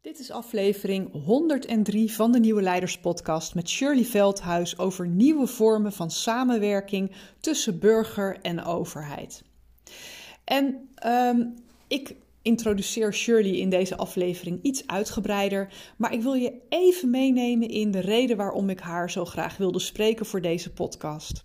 Dit is aflevering 103 van de Nieuwe Leiders Podcast met Shirley Veldhuis over nieuwe vormen van samenwerking tussen burger en overheid. En um, ik introduceer Shirley in deze aflevering iets uitgebreider, maar ik wil je even meenemen in de reden waarom ik haar zo graag wilde spreken voor deze podcast.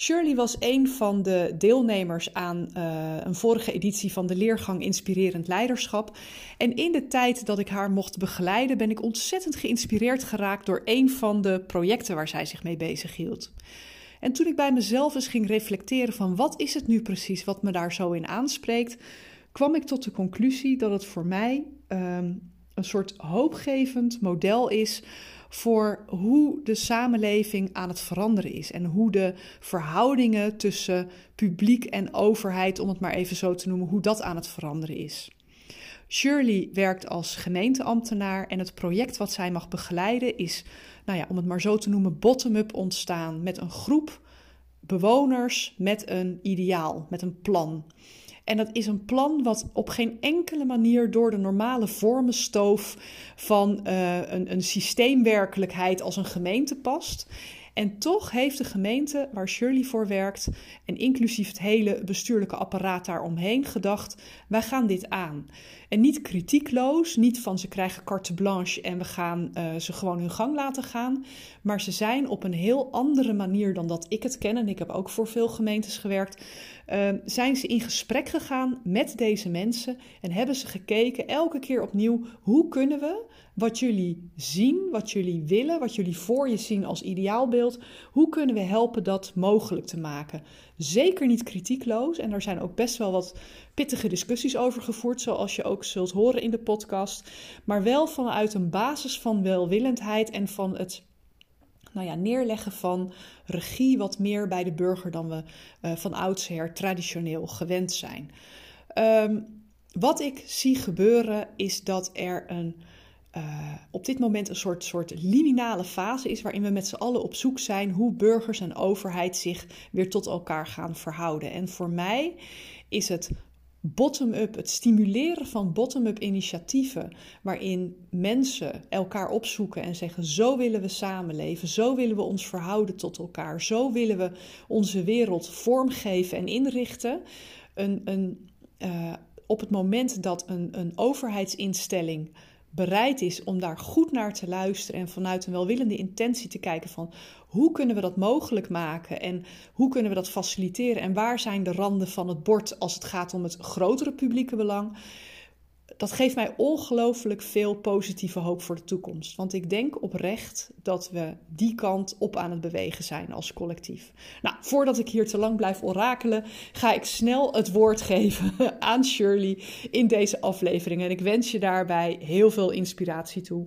Shirley was een van de deelnemers aan uh, een vorige editie van de leergang Inspirerend Leiderschap. En in de tijd dat ik haar mocht begeleiden, ben ik ontzettend geïnspireerd geraakt door een van de projecten waar zij zich mee bezig hield. En toen ik bij mezelf eens ging reflecteren van wat is het nu precies wat me daar zo in aanspreekt, kwam ik tot de conclusie dat het voor mij um, een soort hoopgevend model is voor hoe de samenleving aan het veranderen is en hoe de verhoudingen tussen publiek en overheid, om het maar even zo te noemen, hoe dat aan het veranderen is. Shirley werkt als gemeenteambtenaar en het project wat zij mag begeleiden is, nou ja, om het maar zo te noemen, bottom-up ontstaan met een groep bewoners met een ideaal, met een plan. En dat is een plan wat op geen enkele manier door de normale vormenstoof van uh, een, een systeemwerkelijkheid als een gemeente past. En toch heeft de gemeente waar Shirley voor werkt, en inclusief het hele bestuurlijke apparaat daaromheen, gedacht: wij gaan dit aan. En niet kritiekloos, niet van ze krijgen carte blanche en we gaan uh, ze gewoon hun gang laten gaan. Maar ze zijn op een heel andere manier dan dat ik het ken, en ik heb ook voor veel gemeentes gewerkt, uh, zijn ze in gesprek gegaan met deze mensen en hebben ze gekeken elke keer opnieuw hoe kunnen we wat jullie zien, wat jullie willen, wat jullie voor je zien als ideaalbeeld, hoe kunnen we helpen dat mogelijk te maken? Zeker niet kritiekloos en er zijn ook best wel wat pittige discussies over gevoerd, zoals je ook zult horen in de podcast, maar wel vanuit een basis van welwillendheid en van het nou ja, neerleggen van regie wat meer bij de burger dan we uh, van oudsher traditioneel gewend zijn. Um, wat ik zie gebeuren is dat er een uh, op dit moment een soort, soort liminale fase is waarin we met z'n allen op zoek zijn hoe burgers en overheid zich weer tot elkaar gaan verhouden. En voor mij is het bottom-up, het stimuleren van bottom-up initiatieven, waarin mensen elkaar opzoeken en zeggen: zo willen we samenleven, zo willen we ons verhouden tot elkaar, zo willen we onze wereld vormgeven en inrichten. Een, een, uh, op het moment dat een, een overheidsinstelling bereid is om daar goed naar te luisteren en vanuit een welwillende intentie te kijken van hoe kunnen we dat mogelijk maken en hoe kunnen we dat faciliteren en waar zijn de randen van het bord als het gaat om het grotere publieke belang dat geeft mij ongelooflijk veel positieve hoop voor de toekomst. Want ik denk oprecht dat we die kant op aan het bewegen zijn als collectief. Nou, voordat ik hier te lang blijf orakelen, ga ik snel het woord geven aan Shirley in deze aflevering. En ik wens je daarbij heel veel inspiratie toe.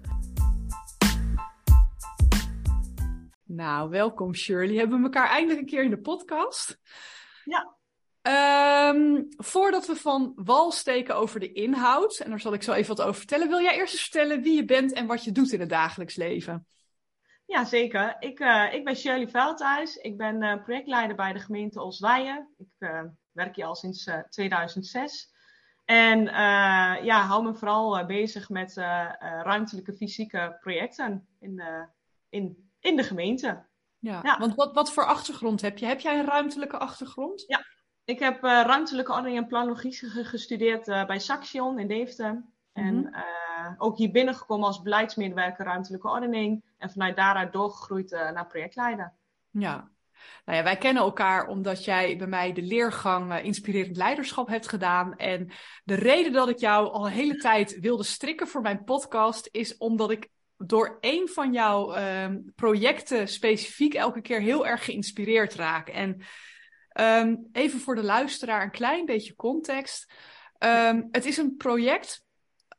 Nou, welkom Shirley. Hebben we elkaar eindelijk een keer in de podcast? Ja. Um, voordat we van wal steken over de inhoud, en daar zal ik zo even wat over vertellen, wil jij eerst eens vertellen wie je bent en wat je doet in het dagelijks leven? Ja, zeker. Ik, uh, ik ben Shirley Veldhuis. Ik ben uh, projectleider bij de gemeente Oswijen. Ik uh, werk hier al sinds 2006. En ja, hou me vooral bezig met ruimtelijke fysieke projecten in, in in de gemeente. Ja, ja. want wat, wat voor achtergrond heb je? Heb jij een ruimtelijke achtergrond? Ja, ik heb uh, ruimtelijke ordening en planologie gestudeerd uh, bij Saxion in Deventer. Mm -hmm. En uh, ook hier binnengekomen als beleidsmedewerker ruimtelijke ordening. En vanuit daaruit doorgegroeid naar projectleider. Ja. Nou ja, wij kennen elkaar omdat jij bij mij de leergang Inspirerend Leiderschap hebt gedaan. En de reden dat ik jou al een hele tijd wilde strikken voor mijn podcast is omdat ik door een van jouw um, projecten specifiek elke keer heel erg geïnspireerd raak. En um, even voor de luisteraar een klein beetje context. Ehm, het is een project.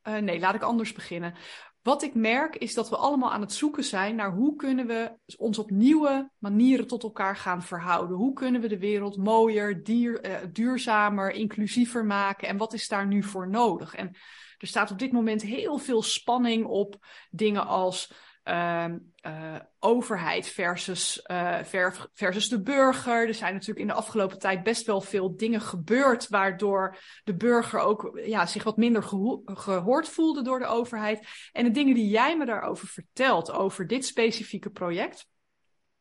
Uh, nee, laat ik anders beginnen. Wat ik merk is dat we allemaal aan het zoeken zijn naar hoe kunnen we ons op nieuwe manieren tot elkaar gaan verhouden. Hoe kunnen we de wereld mooier, dier, uh, duurzamer, inclusiever maken en wat is daar nu voor nodig? En er staat op dit moment heel veel spanning op dingen als uh, uh, overheid versus, uh, versus de burger. Er zijn natuurlijk in de afgelopen tijd best wel veel dingen gebeurd, waardoor de burger ook ja, zich wat minder geho gehoord voelde door de overheid. En de dingen die jij me daarover vertelt, over dit specifieke project,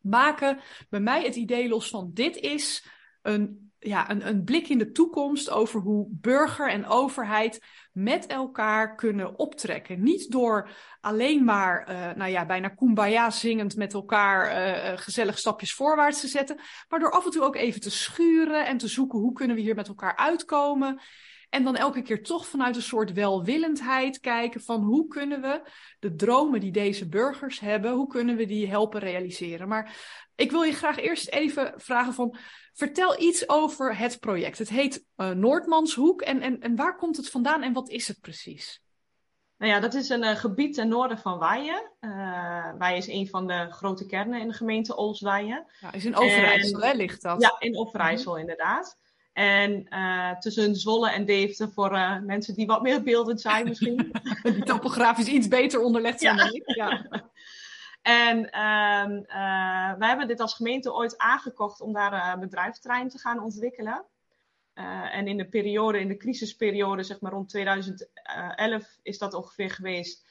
maken bij mij het idee los van dit is een ja, een, een blik in de toekomst over hoe burger en overheid met elkaar kunnen optrekken. Niet door alleen maar, uh, nou ja, bijna kumbaya zingend met elkaar uh, gezellig stapjes voorwaarts te zetten, maar door af en toe ook even te schuren en te zoeken hoe kunnen we hier met elkaar uitkomen. En dan elke keer toch vanuit een soort welwillendheid kijken van hoe kunnen we de dromen die deze burgers hebben, hoe kunnen we die helpen realiseren. Maar ik wil je graag eerst even vragen van, vertel iets over het project. Het heet uh, Noordmanshoek en, en, en waar komt het vandaan en wat is het precies? Nou ja, dat is een uh, gebied ten noorden van Waaien. Uh, Waaien is een van de grote kernen in de gemeente Olswaaien. Ja, is in Overijssel, hè, ligt dat? Ja, in Overijssel, inderdaad. En uh, tussen Zwolle en Deventer voor uh, mensen die wat meer beeldend zijn misschien. die topografisch iets beter onderlegd zijn ja. dan ik. Ja. en um, uh, wij hebben dit als gemeente ooit aangekocht om daar een bedrijventerrein te gaan ontwikkelen. en in de periode, in de crisisperiode, zeg maar rond 2011 is dat ongeveer geweest,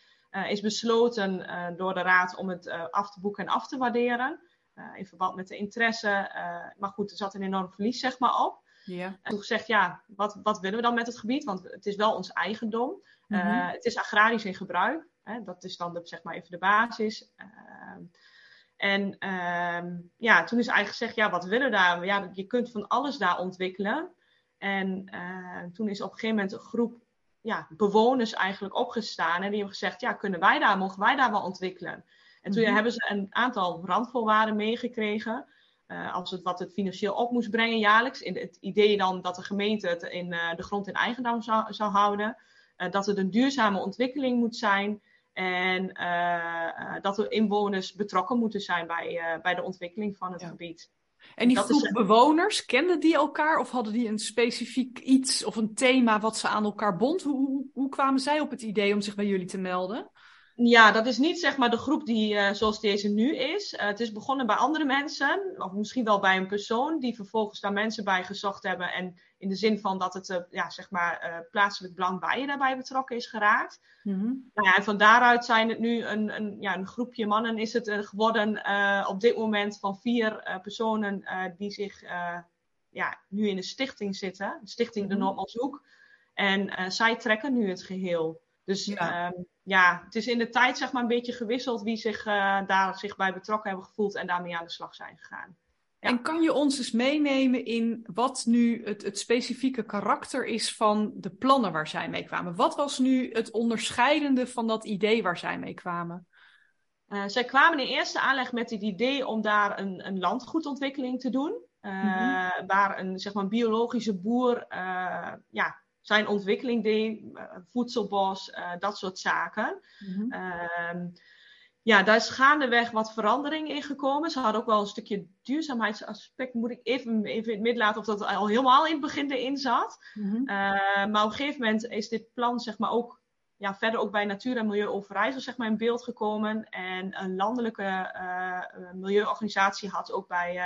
is besloten door de raad om het af te boeken en af te waarderen. in verband met de interesse. maar goed, er zat een enorm verlies zeg maar op. Ja. En toen gezegd, ja, wat, wat willen we dan met het gebied? Want het is wel ons eigendom. Mm -hmm. uh, het is agrarisch in gebruik. Hè? Dat is dan de, zeg maar even de basis. Uh, en uh, ja, toen is eigenlijk gezegd, ja, wat willen we daar? Ja, je kunt van alles daar ontwikkelen. En eh, toen is op een gegeven moment een groep ja, bewoners eigenlijk opgestaan. En die hebben gezegd, ja, kunnen wij daar, mogen wij daar wel ontwikkelen? En toen mm -hmm. hebben ze een aantal randvoorwaarden meegekregen. Uh, als het wat het financieel op moest brengen jaarlijks. In het idee dan dat de gemeente het in, uh, de grond in eigendom zou, zou houden. Uh, dat het een duurzame ontwikkeling moet zijn. En dat de inwoners betrokken moeten zijn bij, bij de ontwikkeling van het ja. gebied. En die dat groep is, bewoners, kenden die elkaar of hadden die een specifiek iets of een thema wat ze aan elkaar bond? Hoe, hoe, hoe kwamen zij op het idee om zich bij jullie te melden? Ja, dat is niet zeg maar de groep die uh, zoals deze nu is. Uh, het is begonnen bij andere mensen, of misschien wel bij een persoon, die vervolgens daar mensen bij gezocht hebben. En in de zin van dat het uh, ja, zeg maar, plaatselijk belang bij je daarbij betrokken is geraakt. Mm-hmm. Nou ja, en van daaruit zijn het nu een, een, ja, een groepje mannen is het geworden op dit moment van vier personen die zich ja, nu in de stichting zitten. De stichting. De Noordmanshoek. En zij trekken nu het geheel. Dus ja. Um, ja, het is in de tijd zeg maar een beetje gewisseld wie zich uh, daar zich bij betrokken hebben gevoeld en daarmee aan de slag zijn gegaan. Ja. En kan je ons eens meenemen in wat nu het, het, specifieke karakter is van de plannen waar zij mee kwamen? Wat was nu het onderscheidende van dat idee waar zij mee kwamen? Uh, zij kwamen in eerste aanleg met het idee om daar een, een landgoedontwikkeling te doen. Uh. Waar een, zeg maar, biologische boer ja, zijn ontwikkeling deed, voedselbos, uh, dat soort zaken. Mm-hmm. Uh, ja, daar is gaandeweg wat verandering in gekomen. Ze hadden ook wel een stukje duurzaamheidsaspect, moet ik even, even in het midden laten of dat al helemaal in het begin erin zat. Mm-hmm. Uh, maar op een gegeven moment is dit plan zeg maar ook ja, verder ook bij Natuur en Milieu Overijssel zeg maar, in beeld gekomen. En een landelijke uh, milieuorganisatie had ook bij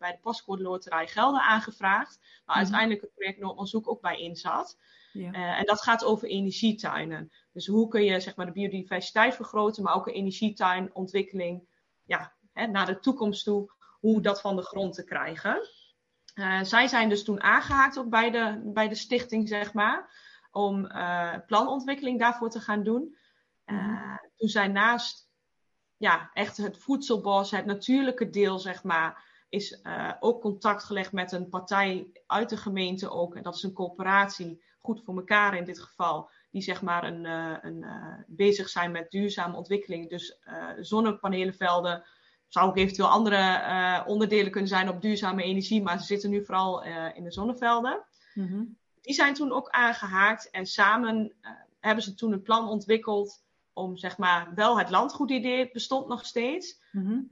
bij de pascode loterij gelden aangevraagd. Maar mm-hmm. uiteindelijk het project Noordonderzoek ook bij in zat. Ja. Uh, en dat gaat over energietuinen. Dus hoe kun je zeg maar, de biodiversiteit vergroten, maar ook een energietuinontwikkeling ja, hè, naar de toekomst toe, hoe dat van de grond te krijgen. Uh, zij zijn dus toen aangehaakt ook bij de, bij de stichting, zeg maar, om uh, planontwikkeling daarvoor te gaan doen. Mm-hmm. Toen zijn naast ja, echt het voedselbos, het natuurlijke deel, zeg maar, is uh, ook contact gelegd met een partij uit de gemeente ook. En dat is een coöperatie, goed voor elkaar in dit geval. Die zeg maar een, uh, een, uh, bezig zijn met duurzame ontwikkeling. Dus zonnepanelenvelden. Zou ook eventueel andere onderdelen kunnen zijn op duurzame energie. Maar ze zitten nu vooral in de zonnevelden. Mm-hmm. die zijn toen ook aangehaakt en samen hebben ze toen een plan ontwikkeld om zeg maar wel het landgoedidee bestond nog steeds. Mm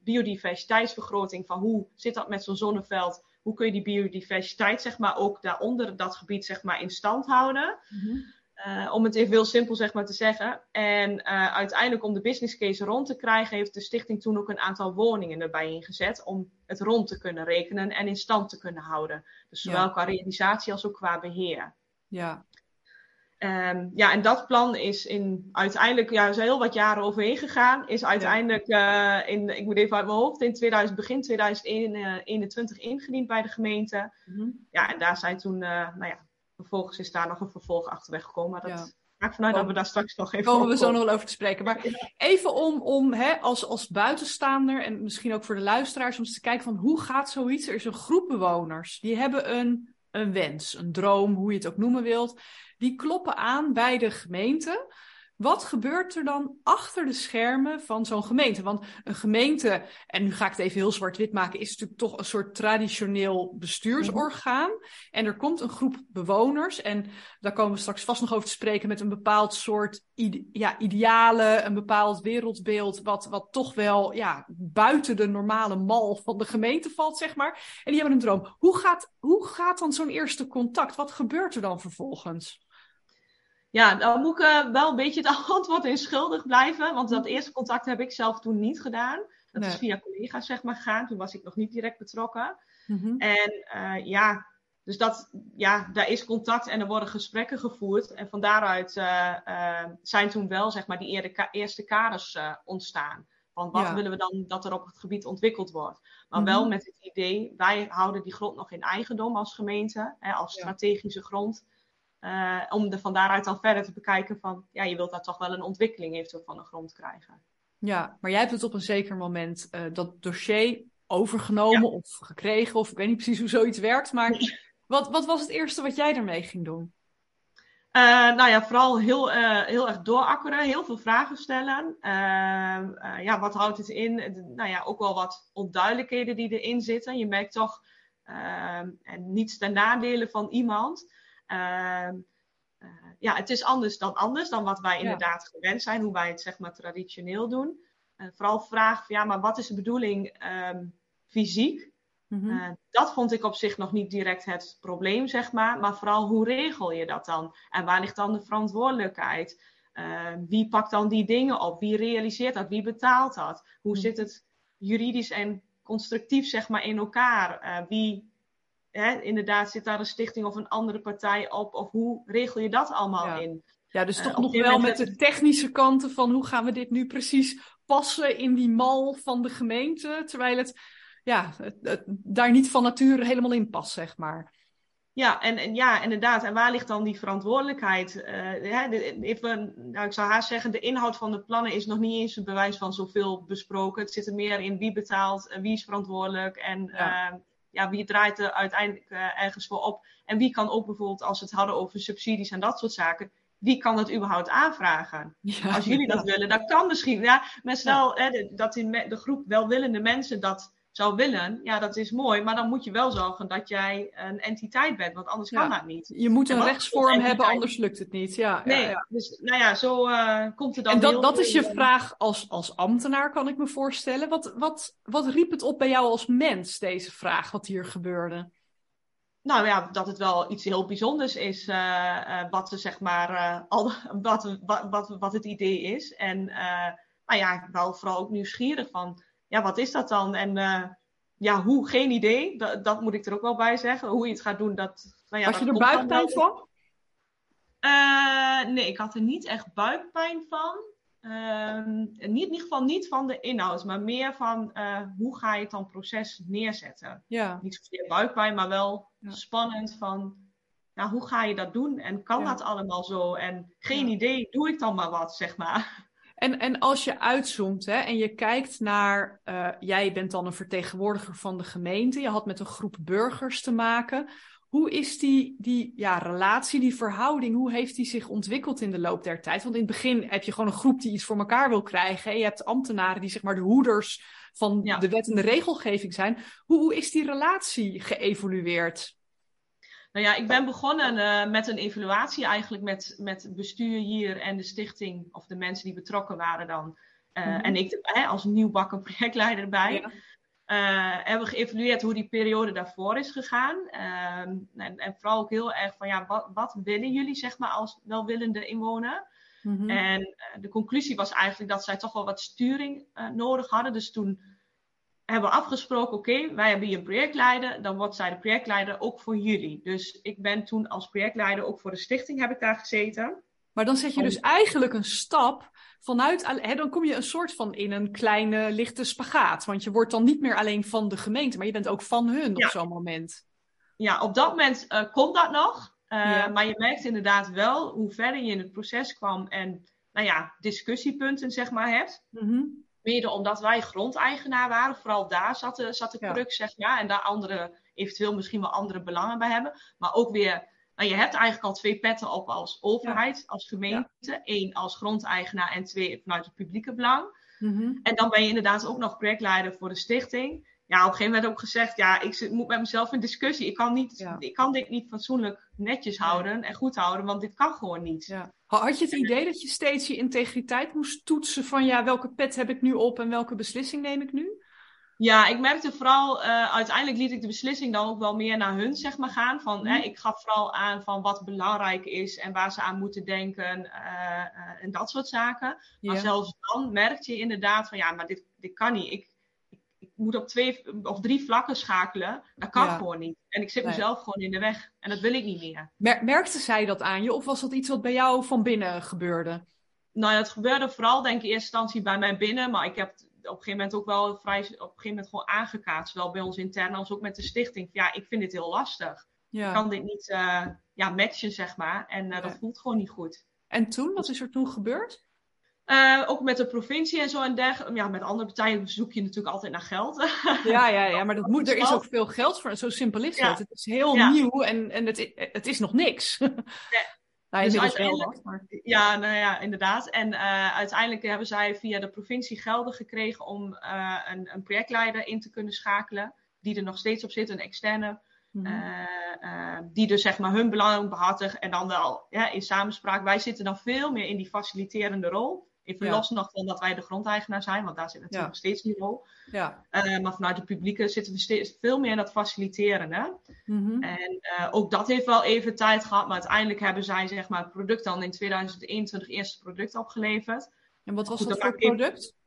biodiversiteitsvergroting van hoe zit dat met zo'n zonneveld? Hoe kun je die biodiversiteit zeg maar ook daaronder dat gebied zeg maar in stand houden? Mhm. Eh, om het even heel simpel zeg maar te zeggen. En uh, uiteindelijk om de business case rond te krijgen, heeft de stichting toen ook een aantal woningen erbij ingezet om het rond te kunnen rekenen en in stand te kunnen houden. Dus zowel qua realisatie als ook qua beheer. Ja. Um, ja, en dat plan is in uiteindelijk, ja, er zijn heel wat jaren overheen gegaan. Is uiteindelijk uh, in, ik moet even uit mijn hoofd, in 2000, begin 2021 ingediend bij de gemeente. Mm -hmm. Ja, en daar zijn toen, uh, nou ja, vervolgens is daar nog een vervolg achterweg gekomen. Maar dat ja. maakt vanuit dat we daar straks nog even Komen we zo nog wel over te spreken. Maar even om, om hè, als, als buitenstaander en misschien ook voor de luisteraars, om eens te kijken van hoe gaat zoiets? Er is een groep bewoners, die hebben een, een wens, een droom, hoe je het ook noemen wilt die kloppen aan bij de gemeente. Wat gebeurt er dan achter de schermen van zo'n gemeente? Want een gemeente, en nu ga ik het even heel zwart-wit maken, is natuurlijk toch een soort traditioneel bestuursorgaan. En er komt een groep bewoners, en daar komen we straks vast nog over te spreken, met een bepaald soort ide ja, idealen, een bepaald wereldbeeld, wat, wat toch wel ja, buiten de normale mal van de gemeente valt, zeg maar. En die hebben een droom. Hoe gaat, hoe gaat dan zo'n eerste contact? Wat gebeurt er dan vervolgens? Ja, dan moet ik uh, wel een beetje het antwoord in schuldig blijven. Want dat eerste contact heb ik zelf toen niet gedaan. Dat is via collega's zeg maar gegaan. Toen was ik nog niet direct betrokken. Mm -hmm. En uh, ja, dus dat, ja, daar is contact en er worden gesprekken gevoerd. En van daaruit uh, zijn toen wel zeg maar die eerste kaders ontstaan. Van wat ja. willen we dan dat er op het gebied ontwikkeld wordt. Maar mm -hmm. wel met het idee, wij houden die grond nog in eigendom als gemeente. Hè, als strategische grond. Uh, om er van daaruit dan verder te bekijken van, ja, je wilt daar toch wel een ontwikkeling eventueel van de grond krijgen. Ja, maar jij hebt het op een zeker moment uh, dat dossier overgenomen ja. of gekregen, of ik weet niet precies hoe zoiets werkt, maar wat, wat was het eerste wat jij ermee ging doen? Uh, nou ja, vooral heel, heel erg doorakkeren, heel veel vragen stellen. ja, wat houdt het in? nou ja, ook wel wat onduidelijkheden die erin zitten. Je merkt toch, en niets ten nadele van iemand, ja, het is anders dan anders dan wat wij inderdaad ja. gewend zijn, hoe wij het zeg maar traditioneel doen. Uh, vooral van ja, maar wat is de bedoeling um, fysiek? Mm -hmm. dat vond ik op zich nog niet direct het probleem, zeg maar. Maar vooral hoe regel je dat dan? En waar ligt dan de verantwoordelijkheid? Ehm, wie pakt dan die dingen op? Wie realiseert dat? Wie betaalt dat? Hoe -hmm. zit het juridisch en constructief zeg maar in elkaar? wie hè, inderdaad, zit daar een stichting of een andere partij op? Of hoe regel je dat allemaal ja. in? Ja, dus toch uh, nog wel met de technische kanten van hoe gaan we dit nu precies passen in die mal van de gemeente, terwijl het, ja, het, het daar niet van nature helemaal in past, zeg maar. Ja, en, en ja, inderdaad. En waar ligt dan die verantwoordelijkheid? Uh, de, even, nou, ik zou haast zeggen, de inhoud van de plannen is nog niet eens een bewijs van zoveel besproken. Het zit er meer in wie betaalt, en wie is verantwoordelijk en ja. uh, ja, wie draait er uiteindelijk uh, ergens voor op? En wie kan ook bijvoorbeeld, als we het hadden over subsidies en dat soort zaken, wie kan dat überhaupt aanvragen? Ja, als jullie dat ja. willen, dat kan misschien. Ja, maar stel ja. hè, dat in de groep welwillende mensen dat zou willen, ja, dat is mooi. Maar dan moet je wel zorgen dat jij een entiteit bent, want anders kan dat niet. Je moet een rechtsvorm hebben, anders lukt het niet. Ja, nee, dus nou ja, zo uh, komt het dan. En dat, dat is je vraag als, als ambtenaar, kan ik me voorstellen. Wat, wat, wat riep het op bij jou als mens, deze vraag, wat hier gebeurde? Nou ja, dat het wel iets heel bijzonders is, uh, uh, wat, zeg maar, al, wat, wat, wat, wat het idee is. En nou ja, wel vooral ook nieuwsgierig van ja, wat is dat dan? En uh, ja, hoe, geen idee. Dat, dat, moet ik er ook wel bij zeggen. Hoe je het gaat doen, dat... Nou ja, Had je er buikpijn van? Uh, nee, ik had er niet echt buikpijn van. Uh, niet, in ieder geval niet van de inhoud, maar meer van uh, hoe ga je het dan proces neerzetten. Ja. Niet zozeer buikpijn, maar wel ja. spannend van ja, hoe ga je dat doen en kan ja. dat allemaal zo? En geen idee, doe ik dan maar wat, zeg maar. En, en als je uitzoomt hè, en je kijkt naar, uh, jij bent dan een vertegenwoordiger van de gemeente, je had met een groep burgers te maken. Hoe is die, die ja, relatie, die verhouding, hoe heeft die zich ontwikkeld in de loop der tijd? Want in het begin heb je gewoon een groep die iets voor elkaar wil krijgen. En je hebt ambtenaren die zeg maar de hoeders van ja. de wet en de regelgeving zijn. Hoe, hoe is die relatie geëvolueerd? Nou ja, ik ben begonnen uh, met een evaluatie eigenlijk met, met het bestuur hier en de stichting, of de mensen die betrokken waren dan. Uh, mm-hmm. En ik hè, als nieuwbakken projectleider erbij. Ja. Uh, hebben geëvalueerd hoe die periode daarvoor is gegaan. Uh, en, en, vooral ook heel erg van, ja, wat, wat willen jullie, zeg maar, als welwillende inwoner? Mm-hmm. En de conclusie was eigenlijk dat zij toch wel wat sturing nodig hadden. Dus toen hebben we afgesproken, oké, wij hebben hier een projectleider, dan wordt zij de projectleider ook voor jullie. Dus ik ben toen als projectleider ook voor de stichting heb ik daar gezeten. Maar dan zet je dus eigenlijk een stap vanuit, hè, dan kom je een soort van in een kleine lichte spagaat. Want je wordt dan niet meer alleen van de gemeente, maar je bent ook van hun ja. op zo'n moment. Ja, op dat moment uh, komt dat nog. Uh, ja. Maar je merkt inderdaad wel hoe verder je in het proces kwam en nou ja, discussiepunten zeg maar hebt. Mm-hmm. Mede omdat wij grondeigenaar waren. Vooral daar zat de, zat de crux, zeg maar. En daar andere, eventueel misschien wel andere belangen bij hebben. Maar ook weer nou, je hebt eigenlijk al twee petten op als overheid, ja. als gemeente. Eén als grondeigenaar en twee vanuit het publieke belang. Mm-hmm. En dan ben je inderdaad ook nog projectleider voor de stichting. Ja, op een gegeven moment ook gezegd, ja, ik moet met mezelf in discussie. Ik kan, niet, ja. ik kan dit niet fatsoenlijk netjes houden en goed houden, want dit kan gewoon niet. Ja. Had je het idee dat je steeds je integriteit moest toetsen van, ja, welke pet heb ik nu op en welke beslissing neem ik nu? Ja, ik merkte vooral, uh, uiteindelijk liet ik de beslissing dan ook wel meer naar hun zeg maar, gaan. Van, mm. hè, ik gaf vooral aan van wat belangrijk is en waar ze aan moeten denken uh, uh, en dat soort zaken. Maar zelfs dan merkte je inderdaad van ja, maar dit, dit kan niet. Ik, ik, moet op twee of drie vlakken schakelen. Dat kan ja. gewoon niet. En ik zit nee. mezelf gewoon in de weg en dat wil ik niet meer. Mer merkte zij dat aan je of was dat iets wat bij jou van binnen gebeurde? Nou, het gebeurde vooral denk ik in eerste instantie bij mij binnen, maar ik heb op een gegeven moment ook wel vrij, op een gegeven moment gewoon aangekaart. Zowel bij ons intern als ook met de stichting. Ja, ik vind dit heel lastig. Ja. Ik kan dit niet uh, ja, matchen, zeg maar. En uh, ja. dat voelt gewoon niet goed. En toen? Wat is er toen gebeurd? Uh, ook met de provincie en zo en dergelijke. Ja, met andere partijen zoek je natuurlijk altijd naar geld. Ja, ja, ja maar dat moet, er is ook veel geld voor. Zo simpel is ja. het. Het is heel ja. nieuw en, en het, het is nog niks. Nee. Nou, dus uiteindelijk, wel, maar... Ja, nou ja, inderdaad. En uh, uiteindelijk hebben zij via de provincie gelden gekregen om uh, een, een, projectleider in te kunnen schakelen. Die er nog steeds op zit, een externe. Uh, die dus zeg maar hun belangen behartigt. En dan wel ja, in samenspraak. Wij zitten dan veel meer in die faciliterende rol. Even ja. los nog van dat wij de grondeigenaar zijn, want daar zit natuurlijk ja. nog steeds die rol. Ja. Uh, maar vanuit de publieke zitten we steeds veel meer in dat faciliteren. Hè? Mm-hmm. En uh, ook dat heeft wel even tijd gehad, maar uiteindelijk hebben zij zeg maar, het product dan in 2021 eerste product opgeleverd. En wat was Goed, dat voor product? Even...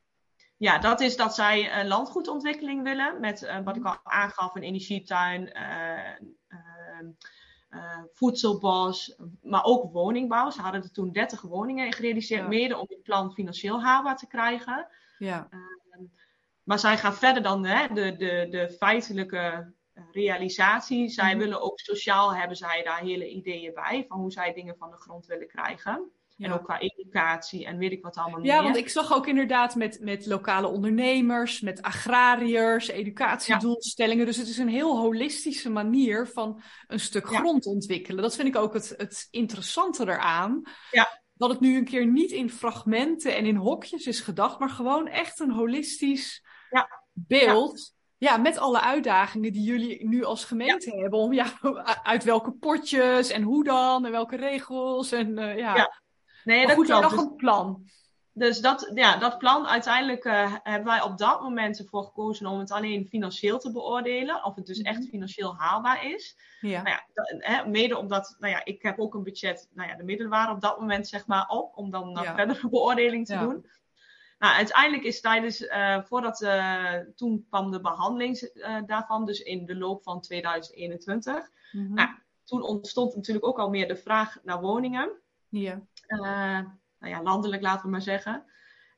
Ja, dat is dat zij uh, landgoedontwikkeling willen met wat ik al aangaf, een energietuin. Uh, voedselbos, maar ook woningbouw. Ze hadden er toen 30 woningen gerealiseerd, ja. mede om het plan financieel haalbaar te krijgen. Ja. Uh, maar zij gaan verder dan hè, de, de, de feitelijke realisatie. Zij mm-hmm. willen ook sociaal hebben zij daar hele ideeën bij van hoe zij dingen van de grond willen krijgen. Ja. En ook qua educatie en weet ik wat allemaal ja, meer. want ik zag ook inderdaad met, met lokale ondernemers, met agrariërs, educatiedoelstellingen. Ja. Dus het is een heel holistische manier van een stuk ja. grond ontwikkelen. Dat vind ik ook het, het interessante eraan. Ja. Dat het nu een keer niet in fragmenten en in hokjes is gedacht, maar gewoon echt een holistisch beeld. Ja, met alle uitdagingen die jullie nu als gemeente hebben. Om ja, uit welke potjes en hoe dan en welke regels en uh, ja. Nee, maar dat goed, klopt. nog een plan. Dus dat, ja, dat plan, uiteindelijk uh, hebben wij op dat moment ervoor gekozen om het alleen financieel te beoordelen. Of het dus echt financieel haalbaar is. Ja. Nou ja, dat, hè, mede omdat, nou ja, ik heb ook een budget, nou ja, de middelen waren op dat moment zeg maar op. Om dan Ja. verdere beoordeling te Ja. doen. Nou, uiteindelijk is tijdens, eh, voordat, eh, toen kwam de behandeling eh, daarvan, dus in de loop van 2021. Mhm. Nou, toen ontstond natuurlijk ook al meer de vraag naar woningen. ja. Uh, nou ja, landelijk laten we maar zeggen.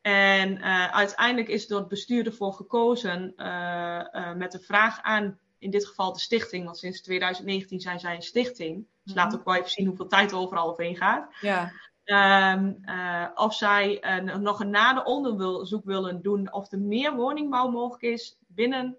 En uh, uiteindelijk is door het bestuur ervoor gekozen uh, met de vraag aan, in dit geval de stichting, want sinds 2019 zijn zij een stichting. Dus Mhm. laat ook wel even zien hoeveel tijd er overal overheen gaat. Ja. Um, of zij nog een nader onderzoek willen doen of er meer woningbouw mogelijk is binnen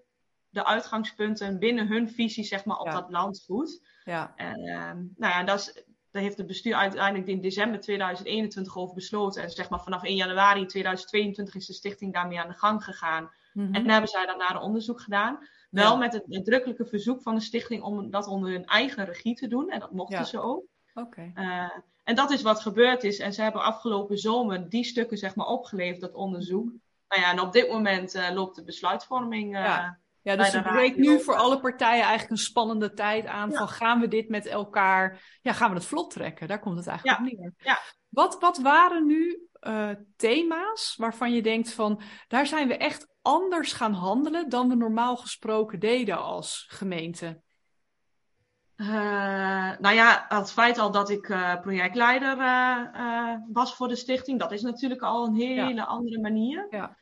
de uitgangspunten, binnen hun visie zeg maar, op Ja. dat landgoed. Ja. Um, nou ja, dat is daar heeft het bestuur uiteindelijk in december 2021 over besloten. En zeg maar vanaf 1 januari 2022 is de stichting daarmee aan de gang gegaan. Mhm. En dan hebben zij dat nader onderzoek gedaan. Wel met het nadrukkelijke verzoek van de stichting om dat onder hun eigen regie te doen. En dat mochten ze ook. Oké. en dat is wat gebeurd is. En ze hebben afgelopen zomer die stukken zeg maar opgeleverd, dat onderzoek. Nou ja, en op dit moment loopt de besluitvorming. ja. Ja, dus er breekt nu voor alle partijen eigenlijk een spannende tijd aan. Van gaan we dit met elkaar, ja, gaan we het vlot trekken? Daar komt het eigenlijk op neer. Ja. Wat, wat waren nu uh, thema's waarvan je denkt van, daar zijn we echt anders gaan handelen dan we normaal gesproken deden als gemeente? Uh, nou ja, het feit al dat ik uh, projectleider was voor de stichting, dat is natuurlijk al een hele andere manier. Ja.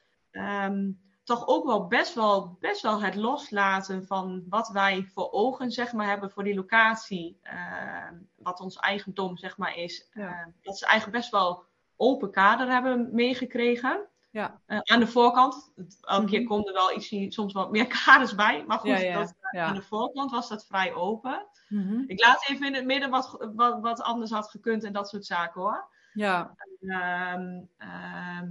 Um, toch ook wel best, wel best wel het loslaten van wat wij voor ogen zeg maar, hebben voor die locatie. Uh, wat ons eigendom zeg maar, is. Uh, dat ze eigenlijk best wel open kader hebben meegekregen. Ja. Uh, aan de voorkant. Elke keer mhm. komen er wel iets, soms wat meer kaders bij. Maar goed, ja, dat, aan de voorkant was dat vrij open. Mm Ik laat even in het midden wat, wat, wat anders had gekund en dat soort zaken hoor. Ja. Ehm, ehm,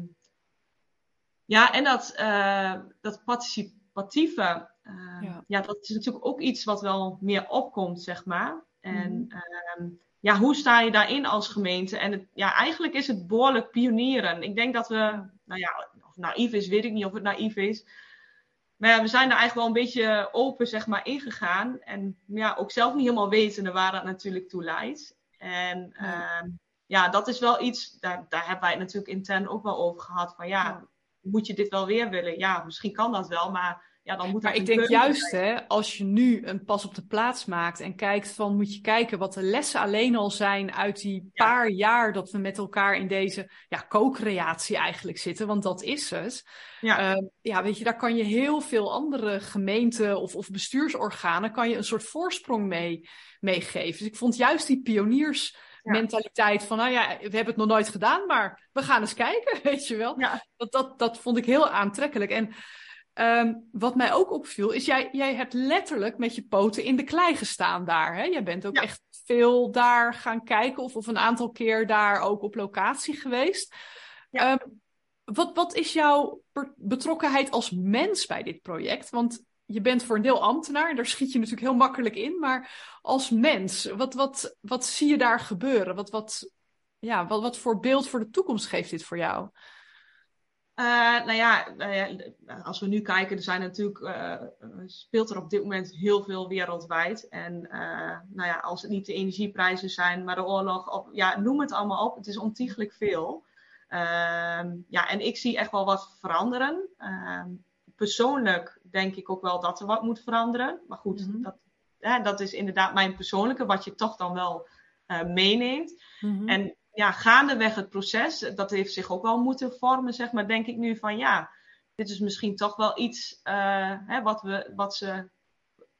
ja, en dat, uh, dat participatieve, uh, ja. ja. dat is natuurlijk ook iets wat wel meer opkomt, zeg maar. En mm. uh, ja, hoe sta je daarin als gemeente? En het, ja, eigenlijk is het behoorlijk pionieren. Ik denk dat we, nou ja, of naïef is, weet ik niet of het naïef is. Maar ja, we zijn er eigenlijk wel een beetje open, zeg maar, ingegaan. En ja, ook zelf niet helemaal wetende waar dat natuurlijk toe leidt. En ja, ja dat is wel iets, daar, daar hebben wij het natuurlijk intern ook wel over gehad. Van ja, ja moet je dit wel weer willen? Ja, misschien kan dat wel, maar ja, dan moet Maar ik denk juist, hè, als je nu een pas op de plaats maakt en kijkt van, moet je kijken wat de lessen alleen al zijn uit die paar jaar dat we met elkaar in deze ja, co-creatie eigenlijk zitten, want dat is het. Ja. Uh, ja, weet je, daar kan je heel veel andere gemeenten of, of bestuursorganen, kan je een soort voorsprong mee meegeven. Dus ik vond juist die pioniers mentaliteit van, nou ja, we hebben het nog nooit gedaan, maar we gaan eens kijken, weet je wel. Ja. Dat, dat, dat vond ik heel aantrekkelijk. En um, wat mij ook opviel, is jij, jij hebt letterlijk met je poten in de klei gestaan daar. Hè? Jij bent ook ja. echt veel daar gaan kijken of, of een aantal keer daar ook op locatie geweest. Um, wat, wat is jouw betrokkenheid als mens bij dit project? Want je bent voor een deel ambtenaar en daar schiet je natuurlijk heel makkelijk in. Maar als mens, wat, wat, wat zie je daar gebeuren? Wat, wat, ja, wat, wat voor beeld voor de toekomst geeft dit voor jou? Uh, nou, ja, nou ja, als we nu kijken, er zijn natuurlijk, uh, speelt er op dit moment heel veel wereldwijd. En uh, nou ja, als het niet de energieprijzen zijn, maar de oorlog, of, ja, noem het allemaal op. Het is ontiegelijk veel. Ehm, ja, en ik zie echt wel wat veranderen. Persoonlijk denk ik ook wel dat er wat moet veranderen. Maar goed, Mhm. dat, hè, dat is inderdaad mijn persoonlijke, wat je toch dan wel uh, meeneemt. Mhm. En ja, gaandeweg het proces, dat heeft zich ook wel moeten vormen, zeg maar, denk ik nu van ja, dit is misschien toch wel iets uh, hè, wat, we, wat, ze,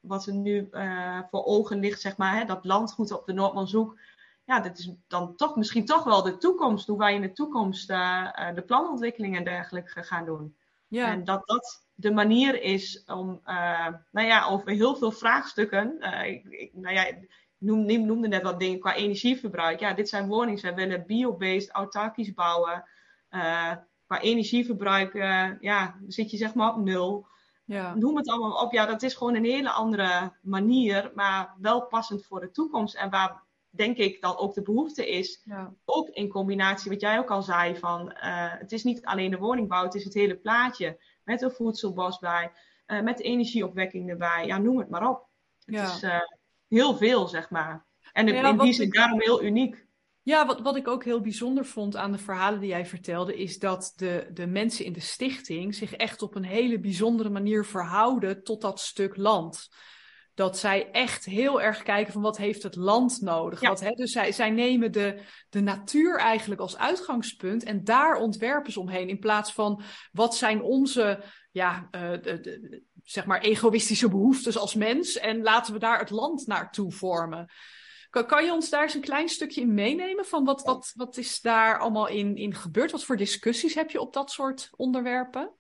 wat er nu uh, voor ogen ligt, zeg maar, hè, dat landgoed op de Noordmanzoek. Ja, dit is dan toch misschien toch wel de toekomst, hoe wij in de toekomst de planontwikkeling en dergelijke gaan doen. Ja. En dat dat de manier is om, uh, nou ja, over heel veel vraagstukken. Uh, ik, ik, nou ja, ik noem, noemde net wat dingen qua energieverbruik. Ja, dit zijn woningen. Zij willen biobased, autarkisch bouwen. Uh, qua energieverbruik, ja, zit je zeg maar op nul. Ja. Noem het allemaal op. Ja, dat is gewoon een hele andere manier, maar wel passend voor de toekomst. En waar denk ik dan ook de behoefte is. Ja. Ook in combinatie, wat jij ook al zei, van het is niet alleen de woningbouw, het is het hele plaatje met een voedselbos bij, uh, met energieopwekking erbij. Ja, noem het maar op. Het ja. is uh, heel veel, zeg maar. En ja, in die zin daarom heel uniek. Ja, wat, wat ik ook heel bijzonder vond aan de verhalen die jij vertelde, is dat de, de mensen in de stichting zich echt op een hele bijzondere manier verhouden tot dat stuk land. Dat zij echt heel erg kijken van wat heeft het land nodig. Ja. Wat, hè, dus zij, zij nemen de, de natuur eigenlijk als uitgangspunt en daar ontwerpen ze omheen. In plaats van wat zijn onze ja, uh, de, de, zeg maar egoïstische behoeftes als mens en laten we daar het land naartoe vormen. Kan, kan je ons daar eens een klein stukje in meenemen van wat, wat, wat is daar allemaal in, in gebeurd? Wat voor discussies heb je op dat soort onderwerpen?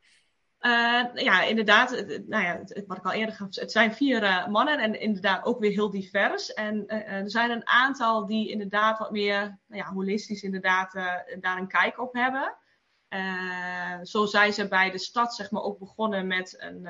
Uh, ja, inderdaad. Nou ja, het, wat ik al eerder gaf, het zijn vier uh, mannen en inderdaad ook weer heel divers. En uh, er zijn een aantal die inderdaad wat meer nou ja, holistisch inderdaad daar een kijk op hebben. zo zijn ze bij de stad zeg maar ook begonnen met een,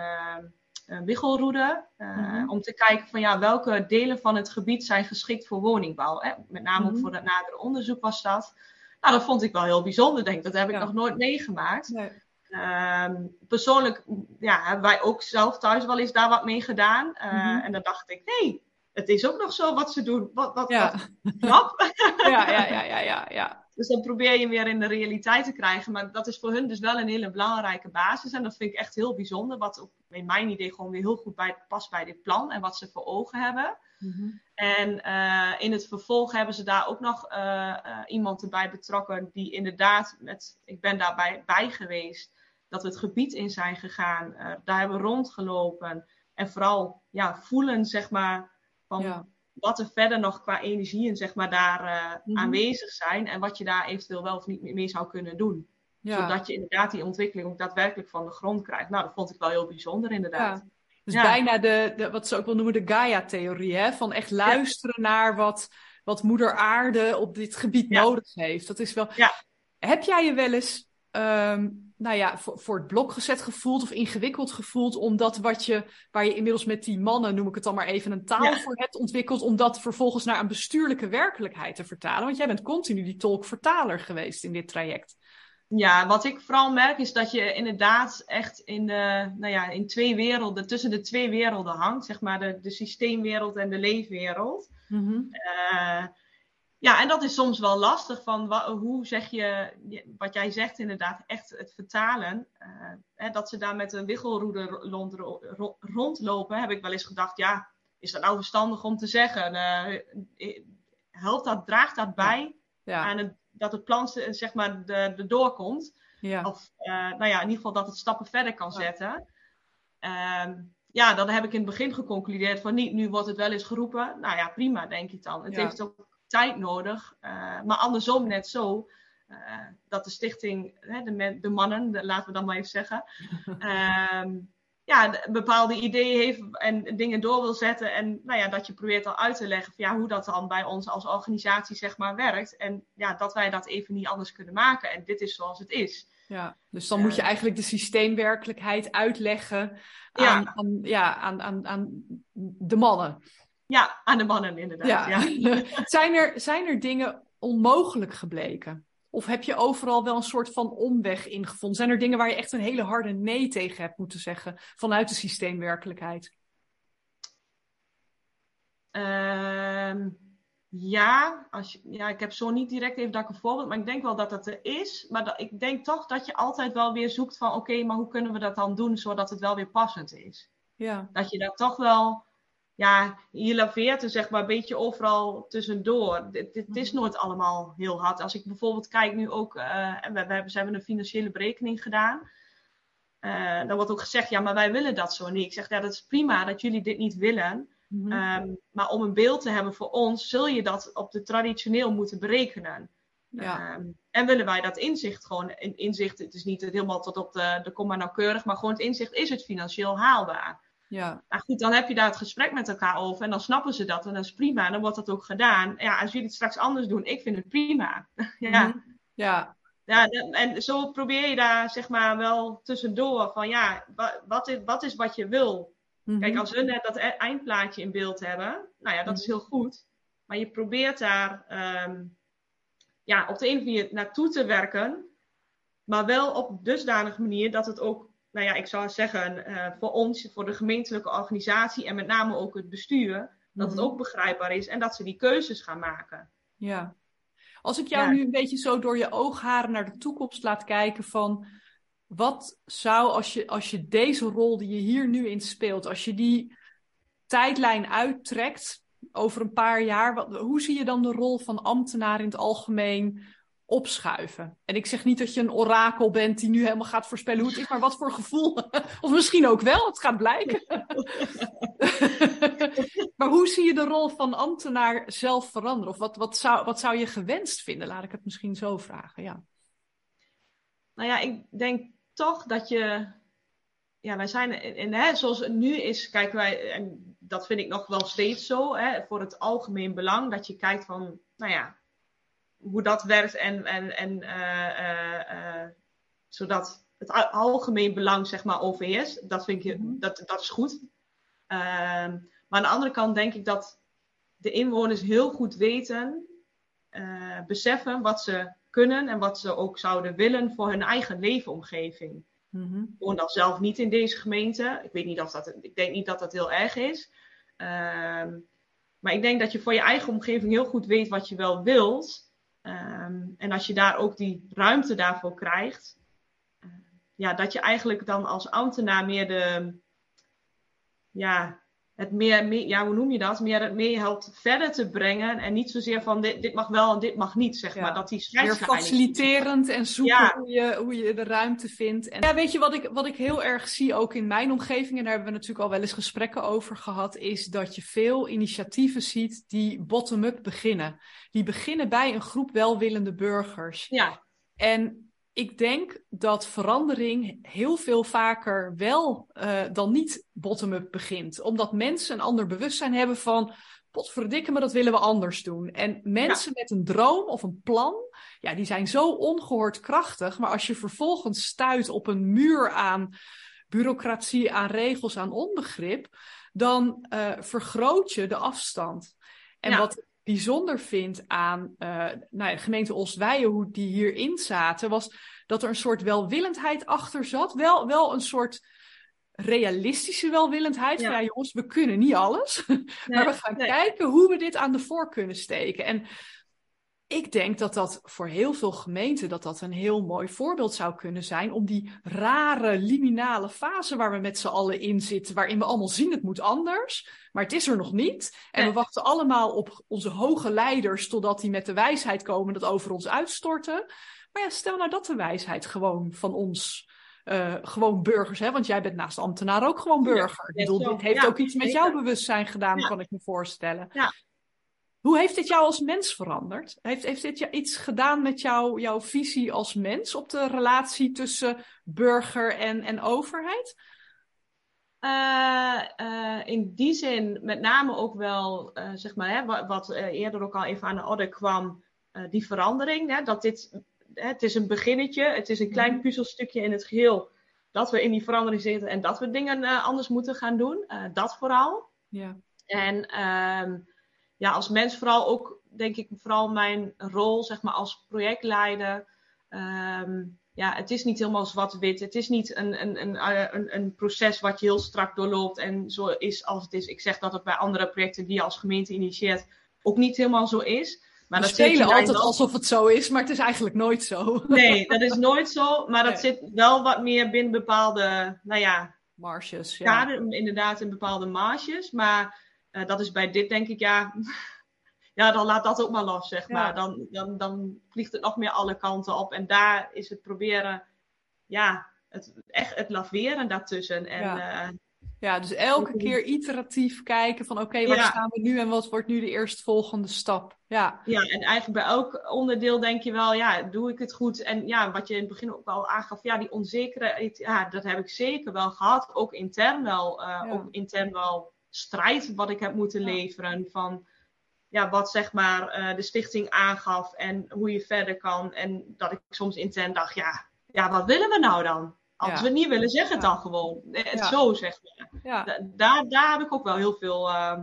wiggelroede. Mhm. Om te kijken van ja, welke delen van het gebied zijn geschikt voor woningbouw. Hè? Met name ook mhm. voor het nadere onderzoek was dat. Nou, dat vond ik wel heel bijzonder, denk ik. Dat heb ik nog nooit meegemaakt. Nee. Ehm, persoonlijk ja, hebben wij ook zelf thuis wel eens daar wat mee gedaan. Mhm. En dan dacht ik, hé, hey, het is ook nog zo wat ze doen. Wat, wat, ja. knap. ja, ja, ja, ja, ja, ja. Dus dan probeer je weer in de realiteit te krijgen. Maar dat is voor hun dus wel een hele belangrijke basis. En dat vind ik echt heel bijzonder. Wat ook in mijn idee gewoon weer heel goed bij, past bij dit plan. En wat ze voor ogen hebben. Mhm. En uh, in het vervolg hebben ze daar ook nog uh, uh, iemand erbij betrokken. Die inderdaad, met, ik ben daarbij bij geweest. Dat we het gebied in zijn gegaan. daar hebben we rondgelopen. En vooral ja, voelen, zeg maar van wat er verder nog qua energieën zeg maar, daar uh, mm aanwezig zijn. En wat je daar eventueel wel of niet meer zou kunnen doen. Zodat je inderdaad die ontwikkeling ook daadwerkelijk van de grond krijgt. Nou, dat vond ik wel heel bijzonder inderdaad. Ja. Dus bijna de, de, wat ze ook wel noemen, de Gaia-theorie. Van echt luisteren naar wat, wat moeder aarde op dit gebied nodig heeft. Dat is wel... Heb jij je wel eens um, nou ja, voor, voor het blok gezet gevoeld of ingewikkeld gevoeld, omdat wat je, waar je inmiddels met die mannen, noem ik het dan maar even, een taal voor hebt ontwikkeld, om dat vervolgens naar een bestuurlijke werkelijkheid te vertalen? Want jij bent continu die tolk-vertaler geweest in dit traject. Ja, wat ik vooral merk is dat je inderdaad echt in, de, nou ja, in twee werelden, tussen de twee werelden hangt, zeg maar de, de systeemwereld en de leefwereld. Mm ja, en dat is soms wel lastig. Van hoe zeg je, wat jij zegt inderdaad, echt het vertalen. Uh, hè, dat ze daar met een wiggelroede rond, rondlopen, heb ik wel eens gedacht, ja, is dat nou verstandig om te zeggen? Uh, helpt dat, draagt dat bij ja. aan het, dat het plan zeg maar de, de doorkomt? Ja. Of uh, nou ja, in ieder geval dat het stappen verder kan zetten. Ehm, ja, dan heb ik in het begin geconcludeerd van niet, nu wordt het wel eens geroepen. Nou ja, prima, denk ik dan. Het heeft ook tijd nodig. Uh, maar andersom net zo. Uh, dat de stichting, hè, de, de, mannen, de, laten we dan maar even zeggen, uh, ja, bepaalde ideeën heeft en dingen door wil zetten. En nou ja, dat je probeert al uit te leggen van, ja, hoe dat dan bij ons als organisatie zeg maar werkt. En ja, dat wij dat even niet anders kunnen maken. En dit is zoals het is. Ja, dus dan moet je eigenlijk de systeemwerkelijkheid uitleggen aan, ja. Aan, ja, aan, aan, aan de mannen. Ja, aan de mannen inderdaad. Ja. zijn, er, zijn er dingen onmogelijk gebleken? Of heb je overal wel een soort van omweg ingevonden? Zijn er dingen waar je echt een hele harde nee tegen hebt moeten zeggen vanuit de systeemwerkelijkheid? Uh, ja, als je, ja, ik heb zo niet direct even dat ik een voorbeeld, maar ik denk wel dat dat er is. Maar dat, ik denk toch dat je altijd wel weer zoekt van oké, maar hoe kunnen we dat dan doen zodat het wel weer passend is? Ja. Dat je dat toch wel ja, je laveert er zeg maar een beetje overal tussendoor. Het, is mhm. nooit allemaal heel hard. Als ik bijvoorbeeld kijk nu ook, uh, we, we, hebben, ze hebben een financiële berekening gedaan. Uh, dan wordt ook gezegd, ja, maar wij willen dat zo niet. Ik zeg, ja, dat is prima dat jullie dit niet willen. Mhm. Ehm, maar om een beeld te hebben voor ons, zul je dat op de traditioneel moeten berekenen. Ja. Ehm, en willen wij dat inzicht gewoon, inzicht, het is niet helemaal tot op de, de komma nauwkeurig, maar gewoon het inzicht, is het financieel haalbaar? Ja. Nou goed, dan heb je daar het gesprek met elkaar over en dan snappen ze dat en dat is prima. En dan wordt dat ook gedaan. Ja, als jullie het straks anders doen, ik vind het prima. ja. Mhm. ja. Ja, en zo probeer je daar zeg maar wel tussendoor van ja, wat is wat, is wat je wil? Mhm. Kijk, als we net dat e-, eindplaatje in beeld hebben, nou ja, dat is mhm. heel goed. Maar je probeert daar um, ja, op de een of andere manier naartoe te werken, maar wel op dusdanige manier dat het ook nou ja, ik zou zeggen, uh, voor ons, voor de gemeentelijke organisatie en met name ook het bestuur, dat het mhm. ook begrijpbaar is en dat ze die keuzes gaan maken. Ja. Als ik jou nu een beetje zo door je oogharen naar de toekomst laat kijken van wat zou als je, als je deze rol die je hier nu in speelt, als je die tijdlijn uittrekt over een paar jaar, wat, hoe zie je dan de rol van ambtenaar in het algemeen opschuiven. En ik zeg niet dat je een orakel bent die nu helemaal gaat voorspellen hoe het is, maar wat voor gevoel. of misschien ook wel, het gaat blijken. maar hoe zie je de rol van ambtenaar zelf veranderen? Of wat, wat, zou, wat zou je gewenst vinden? Laat ik het misschien zo vragen. Ja. Nou ja, ik denk toch dat je. Ja, wij zijn. En, hè, zoals het nu is, kijken wij. En dat vind ik nog wel steeds zo. Hè, voor het algemeen belang. Dat je kijkt van. Nou ja, hoe dat werkt en, en, en uh, uh, zodat het algemeen belang zeg maar overheerst. Dat vind ik, Mhm. dat, dat is goed. Ehm, maar aan de andere kant denk ik dat de inwoners heel goed weten, eh, beseffen wat ze kunnen en wat ze ook zouden willen voor hun eigen leefomgeving. Mhm. Ik woon dan zelf niet in deze gemeente. Ik weet niet of dat, ik denk niet dat dat heel erg is. Ehm, maar ik denk dat je voor je eigen omgeving heel goed weet wat je wel wilt. Ehm, en als je daar ook die ruimte daarvoor krijgt, eh, ja, dat je eigenlijk dan als ambtenaar meer de, ja, het meer, meer, ja, hoe noem je dat? Meer het meer helpt verder te brengen en niet zozeer van dit, dit mag wel en dit mag niet, zeg Ja. maar. Dat die is. faciliterend en zoeken Ja. hoe, je, hoe je de ruimte vindt. En ja, weet je wat ik, wat ik heel erg zie ook in mijn omgeving, en daar hebben we natuurlijk al wel eens gesprekken over gehad, is dat je veel initiatieven ziet die bottom-up beginnen. Die beginnen bij een groep welwillende burgers. Ja, En ik denk dat verandering heel veel vaker wel eh, dan niet bottom-up begint. Omdat mensen een ander bewustzijn hebben van. Potverdikke me, dat willen we anders doen. En mensen met een droom of een plan, ja, die zijn zo ongehoord krachtig. Maar als je vervolgens stuit op een muur aan bureaucratie, aan regels, aan onbegrip, dan eh, vergroot je de afstand. En Ja. wat bijzonder vind aan eh, nou ja, de gemeente Oswijen, hoe die hierin zaten, was dat er een soort welwillendheid achter zat. Wel, wel een soort realistische welwillendheid. Van Ja. ja, jongens, we kunnen niet alles. maar we gaan nee. kijken hoe we dit aan de voor kunnen steken. En ik denk dat dat voor heel veel gemeenten dat dat een heel mooi voorbeeld zou kunnen zijn om die rare liminale fase waar we met z'n allen in zitten, waarin we allemaal zien het moet anders, maar het is er nog niet. En we wachten allemaal op onze hoge leiders totdat die met de wijsheid komen dat over ons uitstorten. Maar ja, stel nou dat de wijsheid gewoon van ons, eh, gewoon burgers, hè? want jij bent naast ambtenaar ook gewoon Ja, burger. Ik net bedoel, dit heeft Ja, ook iets met jouw bewustzijn gedaan, Ja. kan ik me voorstellen. Hoe heeft dit jou als mens veranderd? Heeft, heeft dit iets gedaan met jou, jouw visie als mens op de relatie tussen burger en, en overheid? Eh, eh, in die zin met name ook wel, eh, zeg maar, hè, wat, wat eerder ook al even aan de orde kwam, die verandering. Hè, dat dit, hè, het is een beginnetje, het is een klein Mhm. puzzelstukje in het geheel. Dat we in die verandering zitten en dat we dingen anders moeten gaan doen. Dat vooral. Ja. En ehm, ja, als mens vooral ook, denk ik, vooral mijn rol, zeg maar, als projectleider. Ehm, ja, het is niet helemaal zwart-wit. Het is niet een, een, een, eh, een, een proces wat je heel strak doorloopt en zo is als het is. Ik zeg dat het bij andere projecten die je als gemeente initieert ook niet helemaal zo is. Maar we dat spelen altijd alsof het zo is, maar het is eigenlijk nooit zo. Nee, dat is nooit zo. Maar dat Nee. zit wel wat meer binnen bepaalde, nou ja, Marges, ja. kader, inderdaad in bepaalde marges. Maar eh, dat is bij dit denk ik, ja, ja, dan laat dat ook maar los, zeg Ja. maar. Dan, dan, dan vliegt het nog meer alle kanten op. En daar is het proberen, ja, het, echt het laveren daartussen. En Ja. eh, Ja, dus elke keer iteratief kijken van oké, waar Ja. staan we nu en wat wordt nu de eerstvolgende stap? Ja, ja, en eigenlijk bij elk onderdeel denk je wel, ja, doe ik het goed? En ja, wat je in het begin ook al aangaf, ja, die onzekerheid, ja, dat heb ik zeker wel gehad. Ook intern wel, Ja. ook intern wel strijd wat ik heb moeten leveren. Van, ja, wat zeg maar eh, de stichting aangaf en hoe je verder kan. En dat ik soms intern dacht, ja, ja wat willen we nou dan? Als Ja. we het niet willen, zeg het Ja. dan gewoon. Eh, Ja. Zo zeg maar. daar, daar heb ik ook wel heel veel, eh,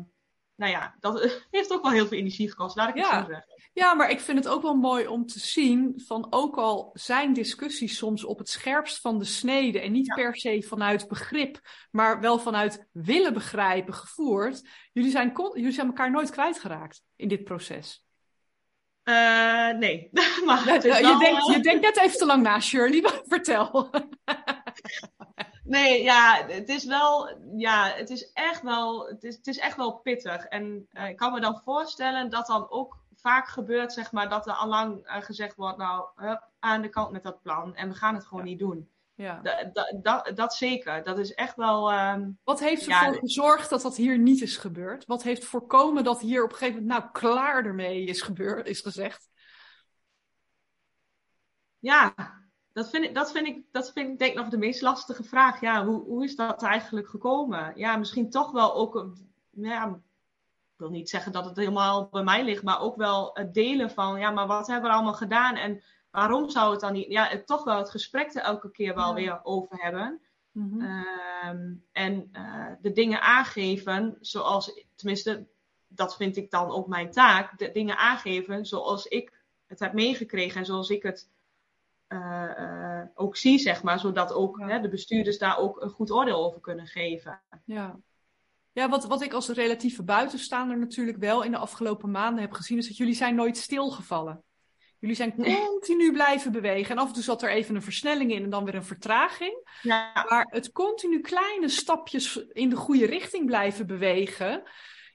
nou ja, dat heeft ook wel heel veel energie gekost, laat ik het Ja. zo zeggen. Ja, maar ik vind het ook wel mooi om te zien van ook al zijn discussies soms op het scherpst van de snede en niet Ja. per se vanuit begrip, maar wel vanuit willen begrijpen gevoerd, jullie zijn, jullie zijn elkaar nooit kwijtgeraakt in dit proces. Eh, nee, maar Ja, je, denkt, je denkt net even te lang na, Shirley, vertel. Nee, ja, het is wel, ja, het is echt wel, het is, het is echt wel pittig. En eh, ik kan me dan voorstellen dat dan ook vaak gebeurt, zeg maar, dat er allang eh, gezegd wordt, nou, hup, aan de kant met dat plan en we gaan het gewoon Ja. niet doen. Ja. Da- da- da- dat zeker, dat is echt wel, ehm, Wat heeft Ja, ervoor de- gezorgd dat dat hier niet is gebeurd? Wat heeft voorkomen dat hier op een gegeven moment, nou, klaar ermee is gebeurd, is gezegd? ja, dat vind, ik, dat, vind ik, dat vind ik denk ik nog de meest lastige vraag. Ja, hoe, hoe is dat eigenlijk gekomen? Ja, misschien toch wel ook, ja, ik wil niet zeggen dat het helemaal bij mij ligt, maar ook wel het delen van, ja, maar wat hebben we allemaal gedaan en waarom zou het dan niet? Ja, toch wel het gesprek er elke keer wel weer over hebben. Mhm. Ehm, en eh, de dingen aangeven zoals, tenminste, dat vind ik dan ook mijn taak. De dingen aangeven zoals ik het heb meegekregen en zoals ik het ook zie, zeg maar. Zodat ook Ja. hè, de bestuurders daar ook een goed oordeel over kunnen geven. Ja. Ja, wat, wat ik als relatieve buitenstaander natuurlijk wel in de afgelopen maanden heb gezien, is dat jullie zijn nooit stilgevallen. Jullie zijn continu blijven bewegen. En af en toe zat er even een versnelling in en dan weer een vertraging. Ja, Maar het continu kleine stapjes in de goede richting blijven bewegen,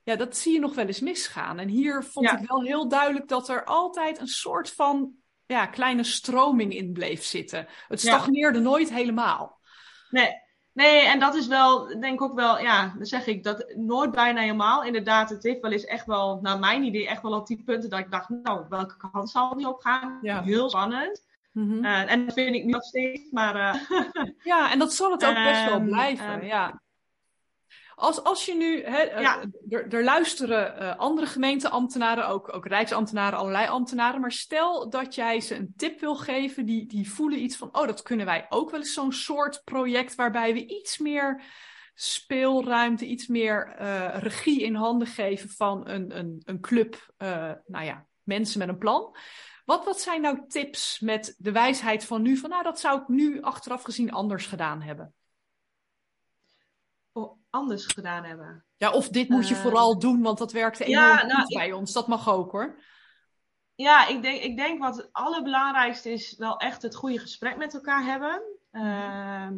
ja, dat zie je nog wel eens misgaan. En hier vond Ja. ik wel heel duidelijk dat er altijd een soort van ja, kleine stroming in bleef zitten. Het Ja. stagneerde nooit helemaal. nee. Nee, en dat is wel, denk ik ook wel, ja, dan zeg ik dat nooit bijna helemaal. Inderdaad, het heeft wel eens echt wel, naar mijn idee, echt wel op die punten dat ik dacht, nou, welke kant zal het niet op gaan? Ja. Heel spannend. Mhm. Eh, en dat vind ik nu nog steeds, maar eh, Ja, en dat zal het ook best wel Ehm, blijven. ehm. ja. Als, als je nu, hè, eh, Ja. er, er luisteren eh, andere gemeenteambtenaren, ook, ook rijksambtenaren, allerlei ambtenaren. Maar stel dat jij ze een tip wil geven, die, die voelen iets van, oh, dat kunnen wij ook wel eens zo'n soort project waarbij we iets meer speelruimte, iets meer eh, regie in handen geven van een, een, een club, nou ja, mensen met een plan. Wat, wat zijn nou tips met de wijsheid van nu? Van nou, dat zou ik nu achteraf gezien anders gedaan hebben. Anders gedaan hebben. Ja, of dit moet je Eh, vooral doen, want dat werkte enorm ja, goed nou, bij ons. Dat mag ook hoor. Ja, ik denk, ik denk wat het allerbelangrijkste is wel echt het goede gesprek met elkaar hebben. Ehm,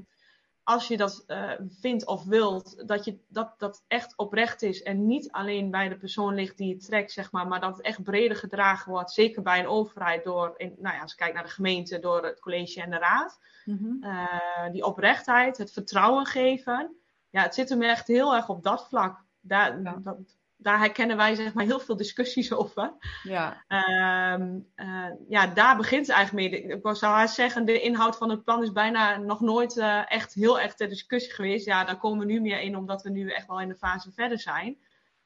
als je dat eh, vindt of wilt, dat, je, dat dat echt oprecht is en niet alleen bij de persoon ligt die het trekt, zeg maar, maar dat het echt breder gedragen wordt. Zeker bij een overheid door, in, nou ja, als ik kijk naar de gemeente, door het college en de raad. Mhm. Eh, die oprechtheid, het vertrouwen geven. Ja, het zit hem echt heel erg op dat vlak. Daar, Ja. dat, daar herkennen wij zeg maar heel veel discussies over. Ja, Ehm, eh, ja, daar begint het eigenlijk mee. Ik zou zeggen, de inhoud van het plan is bijna nog nooit eh, echt heel erg ter discussie geweest. Ja, daar komen we nu meer in, omdat we nu echt wel in de fase verder zijn.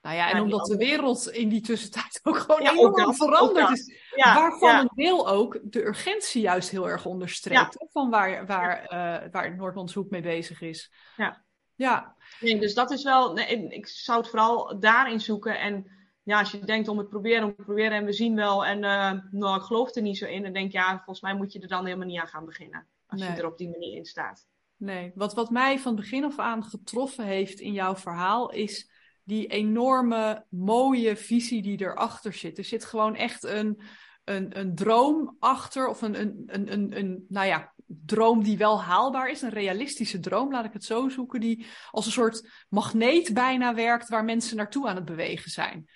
nou ja, en Ja, omdat de wereld in die tussentijd ook gewoon Ja, ook enorm dat, veranderd is. Ja, Waarvan een deel ook de urgentie juist heel erg onderstreept. Van waar, waar, eh, waar Noordlandshoek mee bezig is. Ja. Ja, nee, dus dat is wel, nee, en ik zou het vooral daarin zoeken. En ja, als je denkt om het proberen, om het proberen en we zien wel. En eh, nou, ik geloof er niet zo in. Dan denk ja, volgens mij moet je er dan helemaal niet aan gaan beginnen. Als Nee. je er op die manier in staat. Nee, wat, wat mij van begin af aan getroffen heeft in jouw verhaal is die enorme mooie visie die erachter zit. Er zit gewoon echt een, een, een droom achter, of een, een, een, een, een, nou ja, droom die wel haalbaar is, een realistische droom, laat ik het zo zoeken, die als een soort magneet bijna werkt waar mensen naartoe aan het bewegen zijn.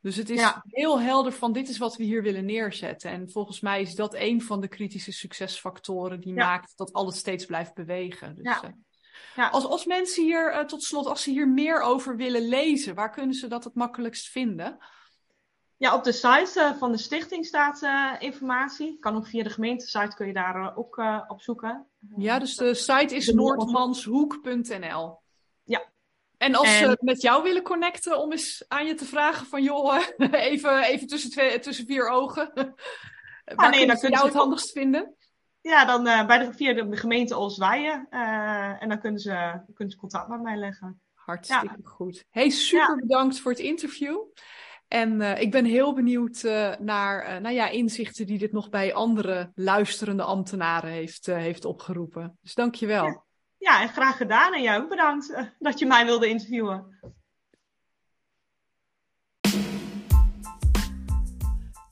Dus het is Ja. heel helder van dit is wat we hier willen neerzetten. En volgens mij is dat een van de kritische succesfactoren die Ja. maakt dat alles steeds blijft bewegen. Dus, Ja. eh, Ja. als, als mensen hier, eh, tot slot, als ze hier meer over willen lezen, waar kunnen ze dat het makkelijkst vinden? Ja, op de site eh, van de stichting staat eh, informatie. Kan ook via de gemeentesite kun je daar eh, ook op zoeken. Ja, dus de site is noordmanshoek.nl. Ja. En als En- ze met jou willen connecten om eens aan je te vragen van joh, even, even tussen, twee, tussen vier ogen. Waar Ah, nee, kunnen dan kunnen jou ze het handigst vinden? Ja, dan bij de, via de gemeente Olswaaien. eh en dan kunnen ze, kunnen ze contact met mij leggen. Hartstikke goed. Hey, super bedankt voor het interview. En eh, ik ben heel benieuwd eh, naar eh, nou ja, inzichten die dit nog bij andere luisterende ambtenaren heeft, heeft opgeroepen. Dus dank je wel. Ja. Ja, en graag gedaan. En jij ook bedankt dat je mij wilde interviewen.